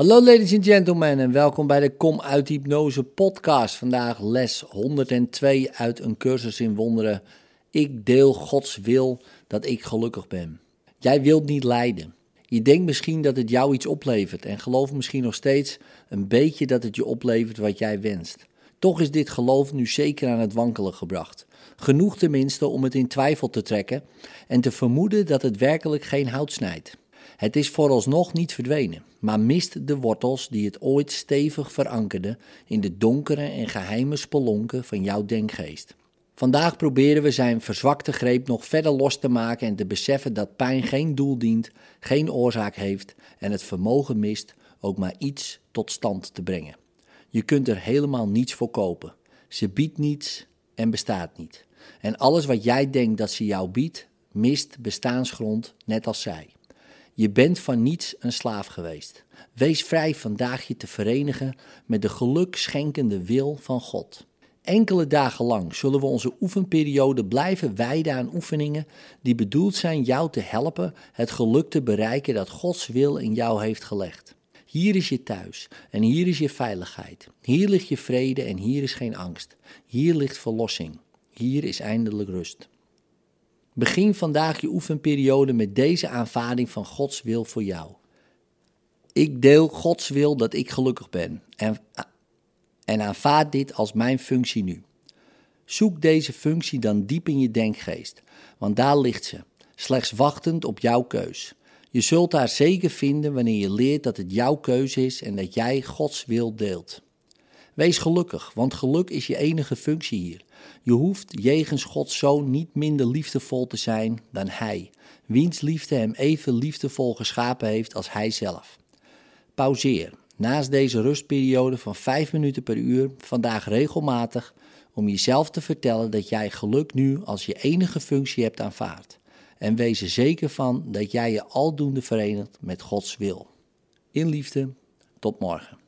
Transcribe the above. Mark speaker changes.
Speaker 1: Hallo ladies and gentlemen en welkom bij de Kom uit Hypnose podcast. Vandaag les 102 uit een cursus in wonderen. Ik deel Gods wil dat ik gelukkig ben. Jij wilt niet lijden. Je denkt misschien dat het jou iets oplevert en gelooft misschien nog steeds een beetje dat het je oplevert wat jij wenst. Toch is dit geloof nu zeker aan het wankelen gebracht. Genoeg tenminste om het in twijfel te trekken en te vermoeden dat het werkelijk geen hout snijdt. Het is vooralsnog niet verdwenen, maar mist de wortels die het ooit stevig verankerden in de donkere en geheime spelonken van jouw denkgeest. Vandaag proberen we zijn verzwakte greep nog verder los te maken en te beseffen dat pijn geen doel dient, geen oorzaak heeft en het vermogen mist ook maar iets tot stand te brengen. Je kunt er helemaal niets voor kopen. Ze biedt niets en bestaat niet. En alles wat jij denkt dat ze jou biedt, mist bestaansgrond net als zij. Je bent van niets een slaaf geweest. Wees vrij vandaag je te verenigen met de geluk schenkende wil van God. Enkele dagen lang zullen we onze oefenperiode blijven wijden aan oefeningen die bedoeld zijn jou te helpen het geluk te bereiken dat Gods wil in jou heeft gelegd. Hier is je thuis en hier is je veiligheid. Hier ligt je vrede en hier is geen angst. Hier ligt verlossing. Hier is eindelijk rust. Begin vandaag je oefenperiode met deze aanvaarding van Gods wil voor jou. Ik deel Gods wil dat ik gelukkig ben en, en aanvaard dit als mijn functie nu. Zoek deze functie dan diep in je denkgeest, want daar ligt ze, slechts wachtend op jouw keus. Je zult haar zeker vinden wanneer je leert dat het jouw keuze is en dat jij Gods wil deelt. Wees gelukkig, want geluk is je enige functie hier. Je hoeft jegens Gods Zoon niet minder liefdevol te zijn dan Hij, wiens liefde hem even liefdevol geschapen heeft als Hij zelf. Pauzeer naast deze rustperiode van 5 minuten per uur vandaag regelmatig om jezelf te vertellen dat jij geluk nu als je enige functie hebt aanvaard. En wees er zeker van dat jij je aldoende verenigt met Gods wil. In liefde, tot morgen.